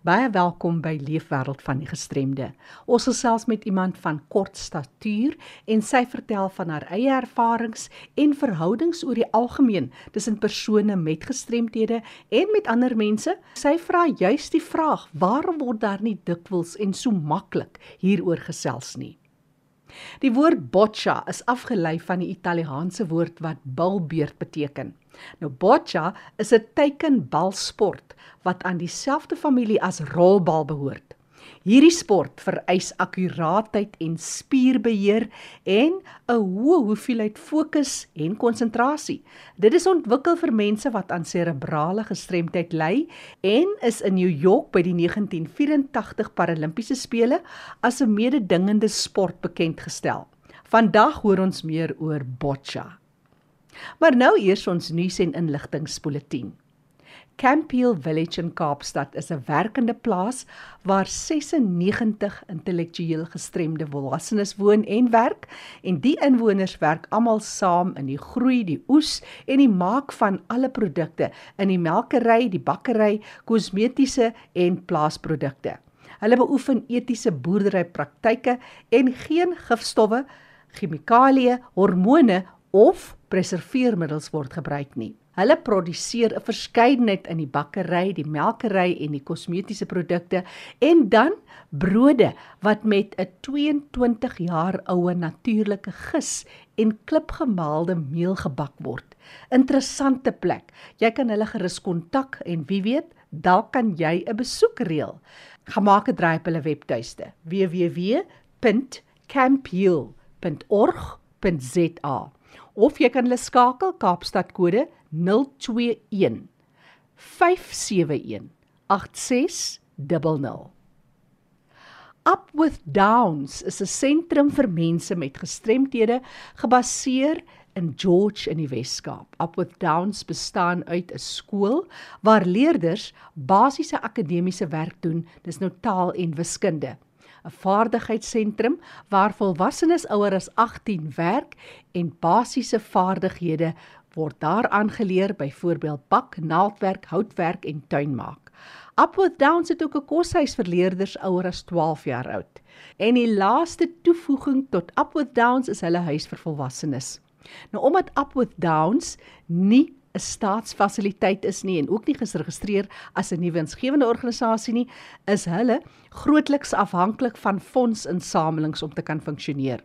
Baie welkom by Leefwêreld van die Gestremde. Ons gesels met iemand van kort statuur en sy vertel van haar eie ervarings en verhoudings oor die algemeen tussen persone met gestremthede en met ander mense. Sy vra juis die vraag: "Waarom word daar nie dikwels en so maklik hieroor gesels nie?" Die woord boccia is afgelei van die Italiaanse woord wat bilbeerd beteken. Nou boccia is 'n teikenbalsport wat aan dieselfde familie as rolbal behoort. Hierdie sport vereis akkuraatheid en spierbeheer en 'n hoë hoeveelheid fokus en konsentrasie. Dit is ontwikkel vir mense wat aan serebrale gestremdheid ly en is in New York by die 1984 Paralimpiese spele as 'n mededingende sport bekend gestel. Vandag hoor ons meer oor boccia. Maar nou eers ons nuus en inligtingspulsatie. Campiel Village in Kaapstad is 'n werkende plaas waar 96 intellektueel gestremde volwassenes woon en werk en die inwoners werk almal saam in die groei, die oes en die maak van alle produkte in die melkery, die bakkery, kosmetiese en plaasprodukte. Hulle beoefen etiese boerderypraktyke en geen gifstowwe, chemikalieë, hormone of preserveermiddels word gebruik nie. Hulle produseer 'n verskeidenheid in die bakkery, die melkery en die kosmetiese produkte en dan brode wat met 'n 22 jaar oue natuurlike gis en klipgemaalde meel gebak word. Interessante plek. Jy kan hulle gerus kontak en wie weet, dalk kan jy 'n besoek reël. Gemaak 'n draai op hulle webtuiste www.camphill.org.za of jy kan hulle skakel Kaapstad kode 021 571 8600. Up with Downs is 'n sentrum vir mense met gestremthede gebaseer in George in die Wes-Kaap. Up with Downs bestaan uit 'n skool waar leerders basiese akademiese werk doen, dis nou taal en wiskunde. 'n Vaardigheidsentrum waar volwassenes ouer as 18 werk en basiese vaardighede word daar aangeleer byvoorbeeld bak, naaldwerk, houtwerk en tuinmaak. Upward Downs het ook 'n koshuis vir leerders ouer as 12 jaar oud. En die laaste toevoeging tot Upward Downs is hulle huis vir volwassenes. Nou omdat Upward Downs nie 'n staatsfasiliteit is nie en ook nie geregistreer as 'n nuwe insgewende organisasie nie, is hulle grootliks afhanklik van fondsinsamelings om te kan funksioneer.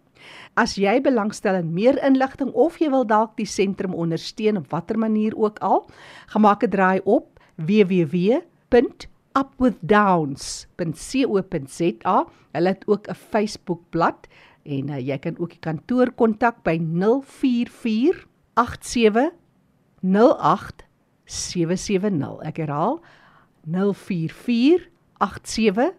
As jy belangstel in meer inligting of jy wil dalk die sentrum ondersteun op watter manier ook al, gemaak 'n draai op www.upwithdowns.co.za. Hulle het ook 'n Facebook-blad en uh, jy kan ook die kantoor kontak by 044 87 08 770. Ek herhaal 044 87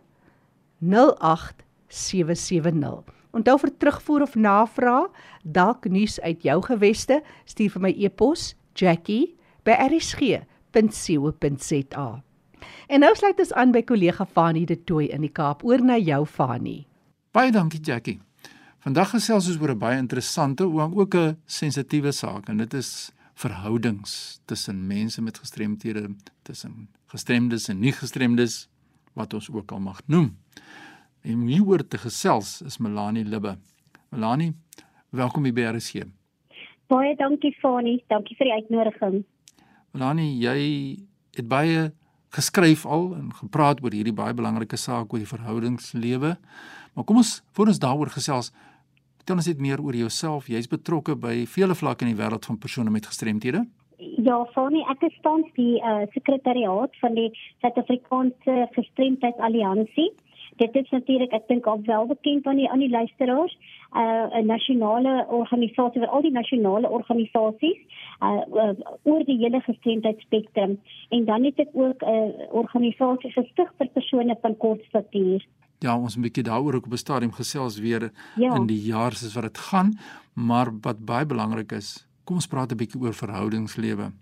08 770. Onthou vir terugvoer of navraag, dalk nuus uit jou geweste, stuur vir my e-pos jackie@rsg.co.za. En nou sluit ons aan by kollega Fanie de Tooi in die Kaap. Oor na jou Fanie. Baie dankie Jackie. Vandag gesels ons oor 'n baie interessante, ook 'n sensitiewe saak en dit is verhoudings tussen mense met gestremthede, tussen gestremdes en nie gestremdes wat ons ook al mag noem. En om hieroor te gesels is Melanie Libbe. Melanie, welkom by BRC. Baie dankie Fani, dankie vir die uitnodiging. Melanie, jy het baie geskryf al en gepraat oor hierdie baie belangrike saak oor die verhoudingslewe. Maar kom ons voor ons daaroor gesels, vertel ons net meer oor jouself. Jy's betrokke by vele vlakke in die wêreld van persone met gestremthede. Ja, Fani, ek is tans die uh, sekretariaat van die Suid-Afrikaanse Gestremdheidsalliansie dit is natuurlik ek dink al wel bekend aan die aan die luisteraars uh, 'n nasionale organisasie vir al die nasionale organisasies uh, uh, oor die hele gestremdheidsspektrum en dan het ek ook 'n uh, organisasie gestig vir persone van kort statuur. Ja, ons 'n bietjie daaroor ook op 'n stadium gesels weer ja. in die jaar soos wat dit gaan, maar wat baie belangrik is, kom ons praat 'n bietjie oor verhoudingslewe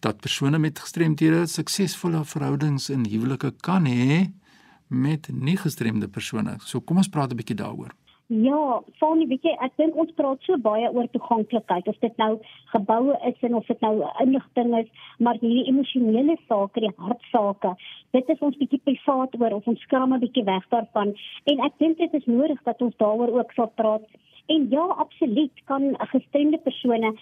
dat persone met gestremthede suksesvolle verhoudings in huwelike kan hê met nie gestremde persone. So kom ons praat 'n bietjie daaroor. Ja, Fanie, weet jy, ek dink ons praat so baie oor toeganklikheid, of dit nou geboue is en of dit nou inligting is, maar hierdie emosionele sake, die hartsake, dit is ons bietjie privaat oor of ons skram 'n bietjie weg daarvan. En ek dink dit is nodig dat ons daaroor ook sal praat. En ja, absoluut kan gestremde persone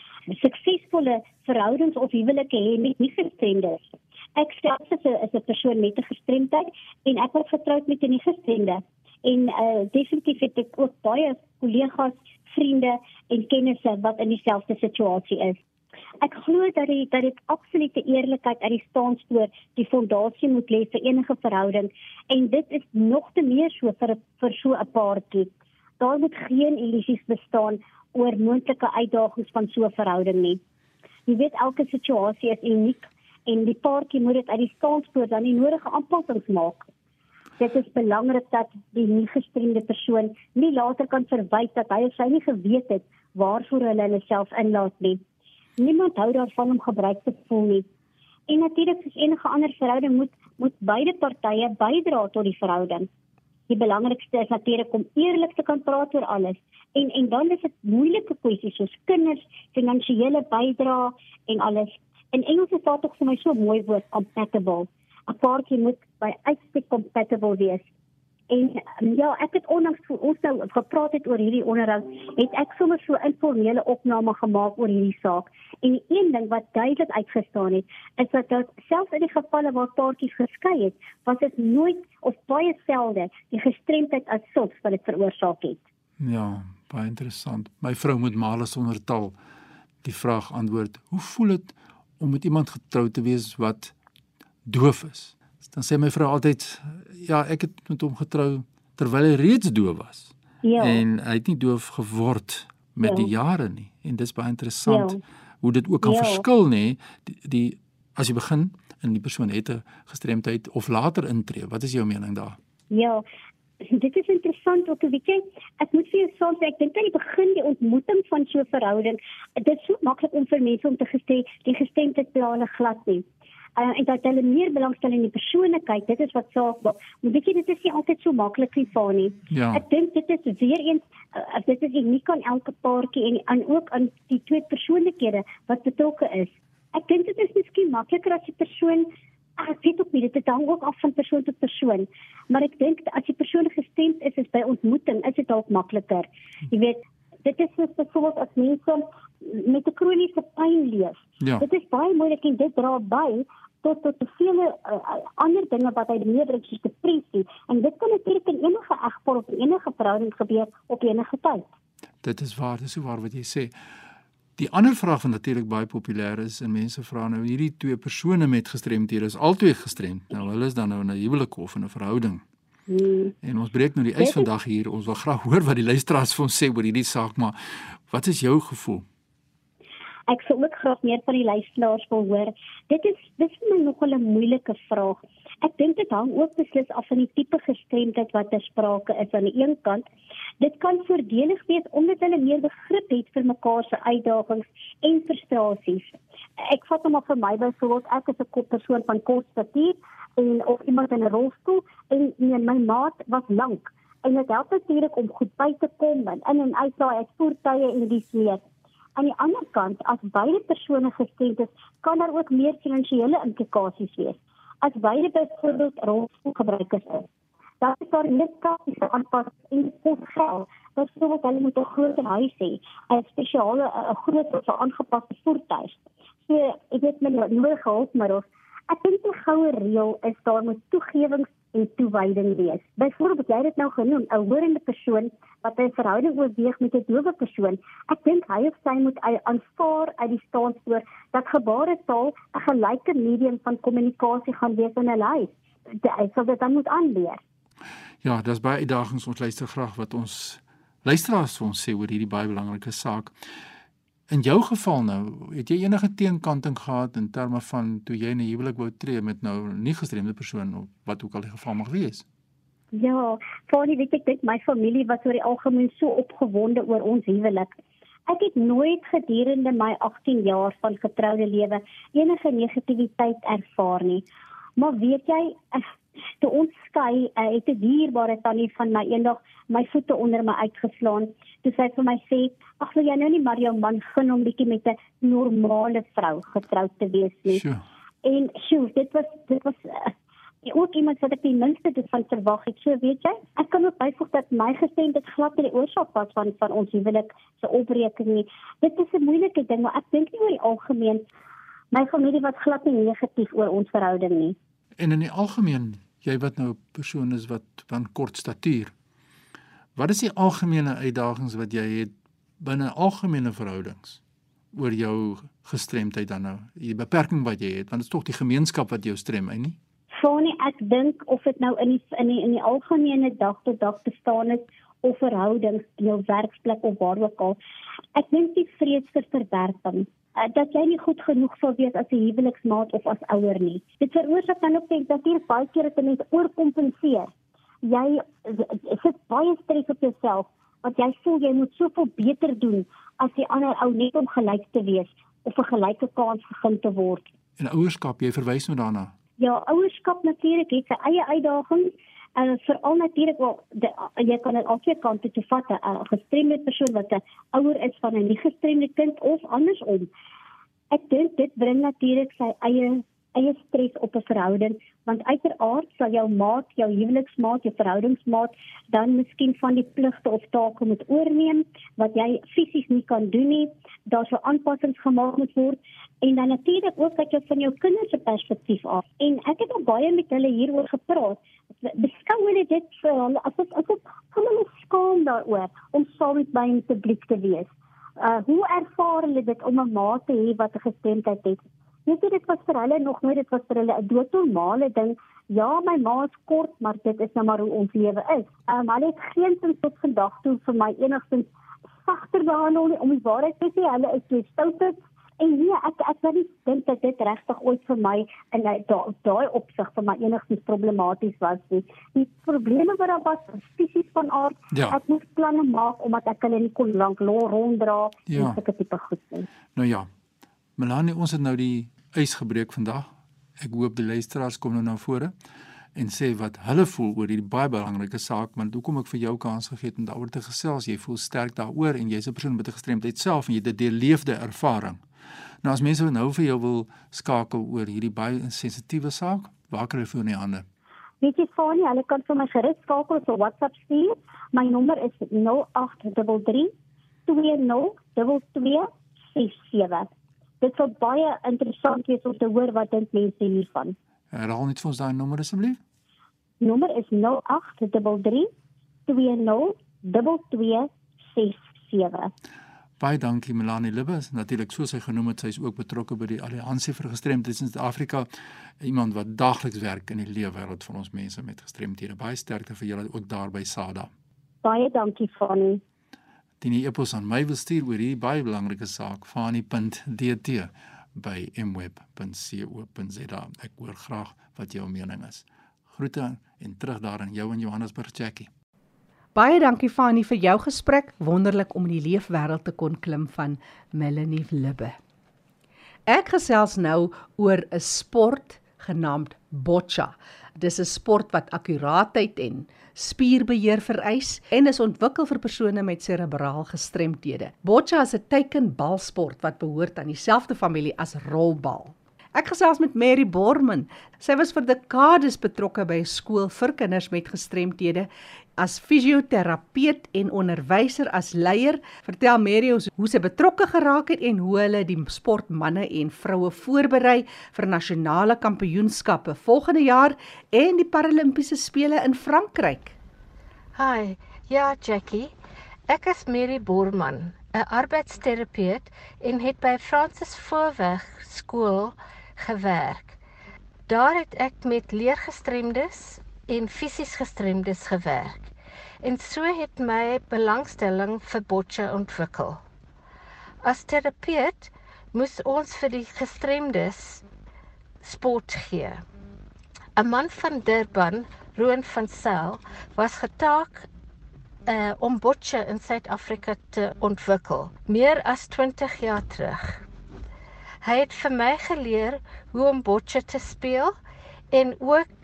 suksesvolle verhoudings of huwelike hê met nie gestremdes. Ek self is 'n is 'n persoon met 'n gestremdheid en ek word getroud met 'n nie gestremde en uh, definitief het ek ook baie kollegas, vriende en kennisse wat in dieselfde situasie is. Ek glo dat dit dat dit absolute eerlikheid uit die staanspoor die fondasie moet lê vir enige verhouding en dit is nog te meer so vir vir so 'n paartjie. Daar moet geen illusies bestaan oor moontlike uitdagings van so 'n verhouding nie. Jy weet elke situasie is uniek en die paartjie moet dit uit die staanspoor dan die nodige aanpassings maak dit is belangrik dat die nie gestremde persoon nie later kan verwys dat hy of sy nie geweet het waarvoor hulle hulle self inlaat nie. Niemand hou daarvan om gebruik te voel nie. En natuurlik soos enige ander verhouding moet moet beide partye bydra tot die verhouding. Die belangrikste is natuurlik om eerlik te kan praat oor alles. En en dan is dit moeilike kwessies soos kinders, finansiële bydrae en alles. In Engels is daar tog vir my so mooi woord compatible paartjie moet by uitstek compatible wees. En um, ja, ek het onlangs vir ons nou gepraat het oor hierdie onderhoud, het ek sommer so 'n informele opname gemaak oor hierdie saak. En die een ding wat duidelik uitgestaan het, is dat dit selfs in die gevalle waar paartjies geskei het, was dit nooit of baie selde die gestremdheid as sulks wat dit veroorsaak het. Ja, baie interessant. My vrou moet male sonder taal die vraag antwoord. Hoe voel dit om met iemand getrou te wees wat doof is. Dan sê my vrou altyd ja, ek het met hom getrou terwyl hy reeds doof was. Ja. En hy het nie doof geword met ja. die jare nie. En dis baie interessant ja. hoe dit ook kan ja. verskil nê, die, die as jy begin in die persoon het 'n gestremdheid of later intree. Wat is jou mening daar? Ja. Dit is interessant ook, weet jy, ek moet vir jou sê ek dink aan die begin die ontmoeting van so 'n verhouding, dit is so maklik om vir mense om te gesê die gestemdheid plane glad nie uh, en dat hulle meer belangstel in die persoonlikheid. Dit is wat saak maak. Maar weet jy, dit is nie altyd so maklik nie nie. Ja. Ek dink dit is weer eens uh, dit is uniek aan elke paartjie en aan ook aan die twee persoonlikhede wat betrokke is. Ek dink dit is miskien makliker as die persoon ek weet ook nie dit hang ook af van persoon tot persoon maar ek dink as die persoon gestemd is is by ontmoeting is dit dalk makliker jy weet dit is soos byvoorbeeld as mense met 'n kroniese pyn leef ja. dit is baie moeilik en dit dra by tot tot vele uh, ander dinge wat hy meebring soos depressie en dit kan natuurlik in enige egpaar of enige verhouding gebeur op enige tyd. Dit is waar, dis waar wat jy sê. Die ander vraag wat natuurlik baie populêr is en mense vra nou hierdie twee persone met gestremdhede is albei gestremd. Nou hulle is dan nou in 'n huwelik of in 'n verhouding. Hmm. En ons breek nou die ys vandag hier. Ons wil graag hoor wat die luisteraars vir ons sê oor hierdie saak, maar wat is jou gevoel? Ek sou ook graag meer van die luisteraars wil hoor. Dit is dis vir my nogal 'n moeilike vraag. Ek dink dit hang ook beslis af van die tipe gestremdheid wat ter sprake is aan die een kant. Dit kan voordelig wees omdat hulle meer begrip het vir mekaar se uitdagings en frustrasies. Ek vat hom op vir my byvoorbeeld ek is 'n kop persoon van kort statuur en of iemand in 'n rolstoel en nee, my maat was lank en dit help natuurlik om goed by te kom en in en uit daai voertuie en dis meer. Aan die ander kant, as beide persone gestremd is, kan daar ook meer finansiële implikasies wees. As beide byvoorbeeld rolstoelgebruikers is, dan is daar net kaartjies aanpas in geld. Dat sou wat hulle moet 'n groot huis hê, 'n spesiale 'n groot of aangepaste voertuig. So, ek weet met nodige hulp, maar ek dink die goue reël is daar moet toegewings en toewyding wees. Byvoorbeeld jy het dit nou genoem, 'n hoorende persoon wat 'n verhouding oorweeg met 'n dowe persoon. Ek dink hy of sy moet aanvaar uit die staanspoor dat gebaretaal 'n gelyke medium van kommunikasie gaan wees in 'n lys. Hy sal dit dan moet aanleer. Ja, dis baie uitdagings ons luister graag wat ons luisteraars vir ons sê oor hierdie baie belangrike saak. In jou geval nou, het jy enige teenkanting gehad in terme van toe jy in 'n huwelik wou tree met nou nie gestremde persoon of wat ook al die geval mag wees? Ja, die weet ek dit my familie was oor die algemeen so opgewonde oor ons huwelik. Ek het nooit gedurende my 18 jaar van getroude lewe enige negativiteit ervaar nie. Maar weet jy, toe ons skei, uh, het 'n dierbare tannie van my eendag my voete onder my uitgeslaan. Toe sy vir my sê, "Ag, wil jy nou nie maar jou man gun om bietjie met 'n normale vrou getroud te wees nie?" Sjoe. En sjoe, dit was dit was uh, ook iemand wat ek die minste dit van verwag het. So weet jy, ek kan ook byvoeg dat my gestem dit glad nie die oorsaak was van van ons huwelik se opbreking nie. Dit is 'n moeilike ding, maar ek dink nie oor die algemeen my familie was glad nie negatief oor ons verhouding nie. En in die algemeen, jy wat nou 'n persoon is wat van kort statuur. Wat is die algemene uitdagings wat jy het binne algemene verhoudings oor jou gestremdheid dan nou? Die beperking wat jy het, want dit is tog die gemeenskap wat jou strem, hè nie? Sonny, ek dink of dit nou in die in die in die algemene dag tot dag bestaan is of verhoudings in jou werksplek of waar ook al. Ek dink die vrees vir verwerping uh, dat jy nie goed genoeg sou wees as 'n huweliksmaat of as ouer nie. Dit veroorsaak dan ook dat jy baie keer dit net oorkompenseer. Jy sit baie stres op jouself want jy voel jy moet soveel beter doen as die ander ou net om gelyk te wees of 'n gelyke kans gegee te word. En ouerskap, jy verwys nou daarna. Ja, ouerskap natuurlik het sy eie uitdagings uh, veral natuurlik wel de, uh, jy kan dit op twee kante te vat 'n uh, gestremde persoon wat 'n ouer is van 'n nie gestremde kind of andersom. Ek dink dit bring natuurlik sy eie eie stres op 'n verhouding want uiteraard sal jou maat, jou huweliksmaat, jou verhoudingsmaat dan miskien van die pligte of take moet oorneem wat jy fisies nie kan doen nie. Daar sou aanpassings gemaak moet word en dan natuurlik ook dat jy van jou kinders se perspektief af. En ek het al baie met hulle hieroor gepraat beskou hulle dit vir hulle as dit as dit kom hulle skaam daaroor om saam met my in publiek te wees. Uh hoe ervaar hulle dit om 'n ma te hê wat 'n gestemdheid het? Weet jy dit was vir hulle nog nooit dit was vir hulle 'n doodnormale ding. Ja, my ma is kort, maar dit is nou maar hoe ons lewe is. Um hulle het geen sin tot vandag toe vir my enigstens sagter behandel om die waarheid te sê. Hulle is so stout En nee, ek ek wil nie dink dat dit regtig ooit vir my in daai daai opsig vir my enigstens problematies was nie. Die probleme wat daar was, fisies van aard, ja. ek moes planne maak omdat ek hulle nie kon lank ronddra ja. en sulke tipe goed nie. Nou ja. Melanie, ons het nou die ys gebreek vandag. Ek hoop die luisteraars kom nou na vore en sê wat hulle voel oor hierdie baie belangrike saak, want hoekom ek vir jou kans gegee het om daaroor te gesels. Jy voel sterk daaroor en jy's 'n persoon met 'n gestremdheid self en jy het 'n deurleefde ervaring. Nou as mense nou vir jou wil skakel oor hierdie baie sensitiewe saak, waar kan hulle vir jou in die hande? Weet jy Fani, hulle kan vir my gerus skakel op WhatsApp stuur. My nommer is 0833 202267. Dit sou baie interessant wees om te hoor wat dink mense hiervan. Herhaal net vir ons daai nommer asseblief. Nommer is 0833 202267. Baie dankie Melanie Libbes. Natuurlik soos sy genoem het, sy is ook betrokke by die Alliansie vir Gestremdhede in Suid-Afrika. Iemand wat daagliks werk in die leefwêreld van ons mense met gestremdhede. Baie sterkte vir julle ook daar by SADA. Baie dankie Fanny. Die e-pos aan my wil stuur oor hierdie baie belangrike saak fanny.dt by mweb.co.za. Ek hoor graag wat jou mening is. Groete en terug daar in jou in Johannesburg Jackie. Baie dankie Fani vir jou gesprek. Wonderlik om in die leefwêreld te kon klim van Melanie Libbe. Ek gesels nou oor 'n sport genaamd boccia. Dis 'n sport wat akkuraatheid en spierbeheer vereis en is ontwikkel vir persone met serebraal gestremthede. Boccia is 'n teikenbalsport wat behoort aan dieselfde familie as rolbal. Ek gesels met Mary Borman. Sy was vir dekades betrokke by 'n skool vir kinders met gestremthede as fisioterapeut en onderwyser as leier, vertel Mary ons hoe sy betrokke geraak het en hoe hulle die sportmense en vroue voorberei vir nasionale kampioenskappe volgende jaar en die Paralimpiese spele in Frankryk. Hi, ja Jackie. Ek is Mary Borman, 'n arbeidsterapeut en het by Francis Voorweg skool gewerk. Daar het ek met leergestremdes en fisies gestremdes gewerk. En so het my belangstelling vir boccia ontwikkel. As terapeut moes ons vir die gestremdes sport gee. 'n Man van Durban, Roan van Sail, was getaak uh, om boccia in Suid-Afrika te ontwikkel, meer as 20 jaar terug. Hy het vir my geleer hoe om boccia te speel en ook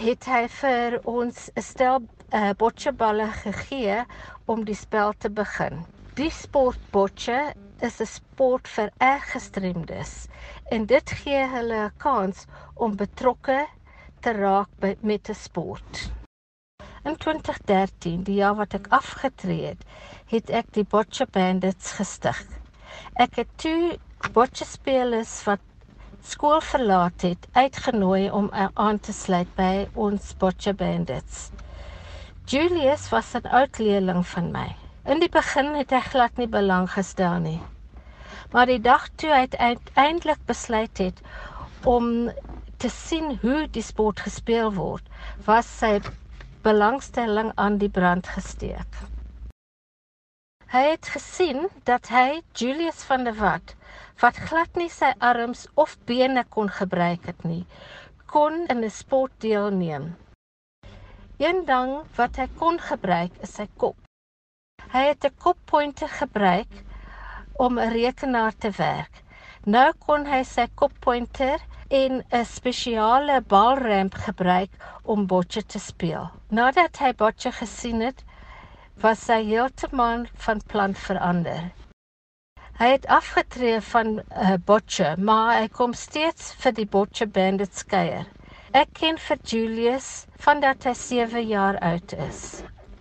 het hy vir ons 'n stel uh, bocceballe gegee om die spel te begin. Die sport bocce is 'n sport vir ergestremdes en dit gee hulle 'n kans om betrokke te raak by, met 'n sport. In 2013, die jaar wat ek afgetree het, het ek die Bocce Bandits gestig. Ek het toe bocce spelers wat skool verlaat het, uitgenooi om aan te sluit by ons Bocce Bandits. Julius was 'n oud leerling van my. In die begin het hy glad nie belang gestel nie. Maar die dag toe hy uiteindelik besluit het om te sien hoe die sport gespeel word, was sy belangstelling aan die brand gesteek. Hy het gesien dat hy Julius van der Walt wat glad nie sy arms of bene kon gebruik het nie, kon in 'n sport deelneem. Een ding wat hy kon gebruik is sy kop. Hy het 'n koppointer gebruik om 'n rekenaar te werk. Nou kon hy sy koppointer en 'n spesiale balramp gebruik om bocce te speel. Nadat hy bocce gesien het, was hy heeltemal van plan verander. Hy het afgetree van uh, bocce, maar hy kom steeds vir die bocce bandits kuier. Ek ken vir Julius vandat hy 7 jaar oud is.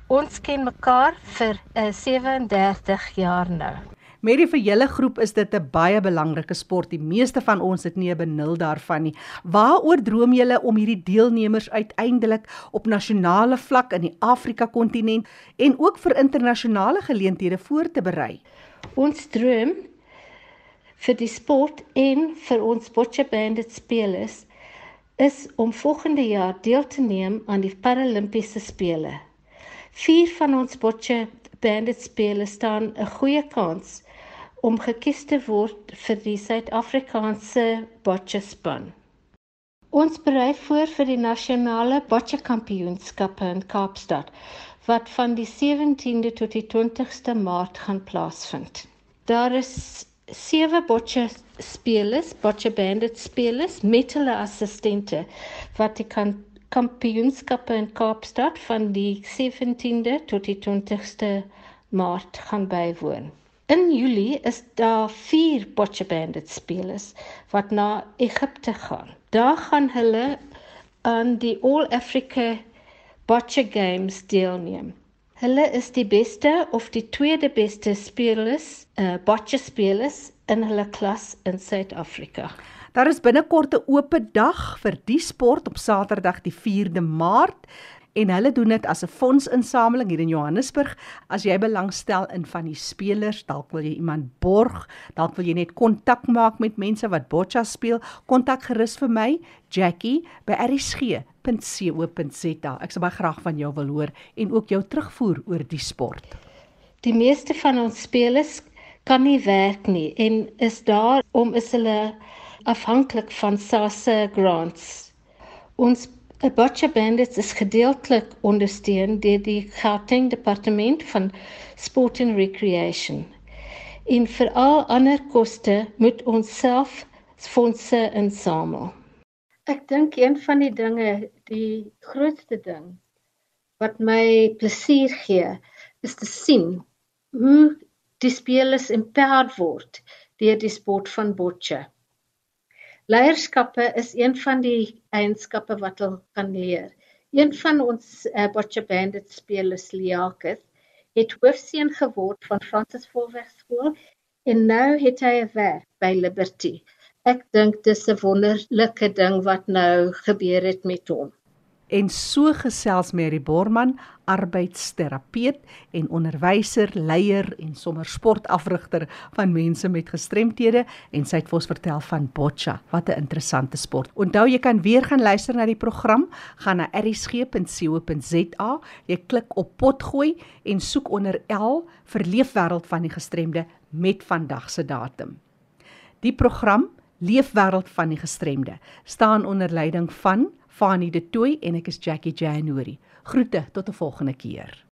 Ons ken mekaar vir uh, 37 jaar nou. Mary vir julle groep is dit 'n baie belangrike sport. Die meeste van ons het nie 'n benul daarvan nie. Waaroor droom julle om hierdie deelnemers uiteindelik op nasionale vlak in die Afrika kontinent en ook vir internasionale geleenthede voor te berei? Ons droom vir die sport en vir ons bocce bandit spelers is om volgende jaar deel te neem aan die Paralimpiese spele. Vier van ons bocce bandit spelers staan 'n goeie kans om gekies te word vir die Suid-Afrikaanse bocce span. Ons berei voor vir die nasionale bocce kampioenskappe in Kaapstad wat van die 17de tot die 20ste Maart gaan plaasvind. Daar is sewe bocce spelers, bocce bandit spelers met hulle assistente wat die kan kampioenskappe in Kaapstad van die 17de tot die 20ste Maart gaan bywoon. In Julie is daar 4 Bocce Bandit spelers wat na Egipte gaan. Daar gaan hulle aan die All Africa Bocce Games deelneem. Hulle is die beste of die tweede beste spelers, uh bocce spelers in hulle klas in Suid-Afrika. Daar is binnekort 'n oop dag vir die sport op Saterdag die 4de Maart en hulle doen dit as 'n fondsinsameling hier in Johannesburg. As jy belangstel in van die spelers, dalk wil jy iemand borg, dalk wil jy net kontak maak met mense wat boccia speel, kontak gerus vir my, Jackie by rsg.co.za. Ek sal baie graag van jou wil hoor en ook jou terugvoer oor die sport. Die meeste van ons spelers kan nie werk nie en is daar om is hulle afhanklik van SASSA grants. Ons 'n Bocce Bandits is gedeeltelik ondersteun deur die Gauteng Departement van Sport and Recreation. En vir al ander koste moet ons self fondse insamel. Ek dink een van die dinge, die grootste ding wat my plesier gee, is te sien hoe die spelers empowered word deur die sport van bocce. Leierskappe is een van die eienskappe wat hulle kan leer. Een van ons uh, Bocce Bandit spelers, Liaketh, het hoofseun geword van Francis Volweg skool en nou het hy 'n werk by Liberty. Ek dink dis 'n wonderlike ding wat nou gebeur het met hom. En so gesels Mary Borman, arbeidsterapeut en onderwyser, leier en sommer sportafrigter van mense met gestremthede en sy het vir ons vertel van boccia. Wat 'n interessante sport. Onthou jy kan weer gaan luister na die program, gaan na erisg.co.za, jy klik op potgooi en soek onder L vir Leefwêreld van die gestremde met vandag se datum. Die program Leefwêreld van die gestremde staan onder leiding van Fanie De Tooy en ek is Jackie January. Groete tot 'n volgende keer.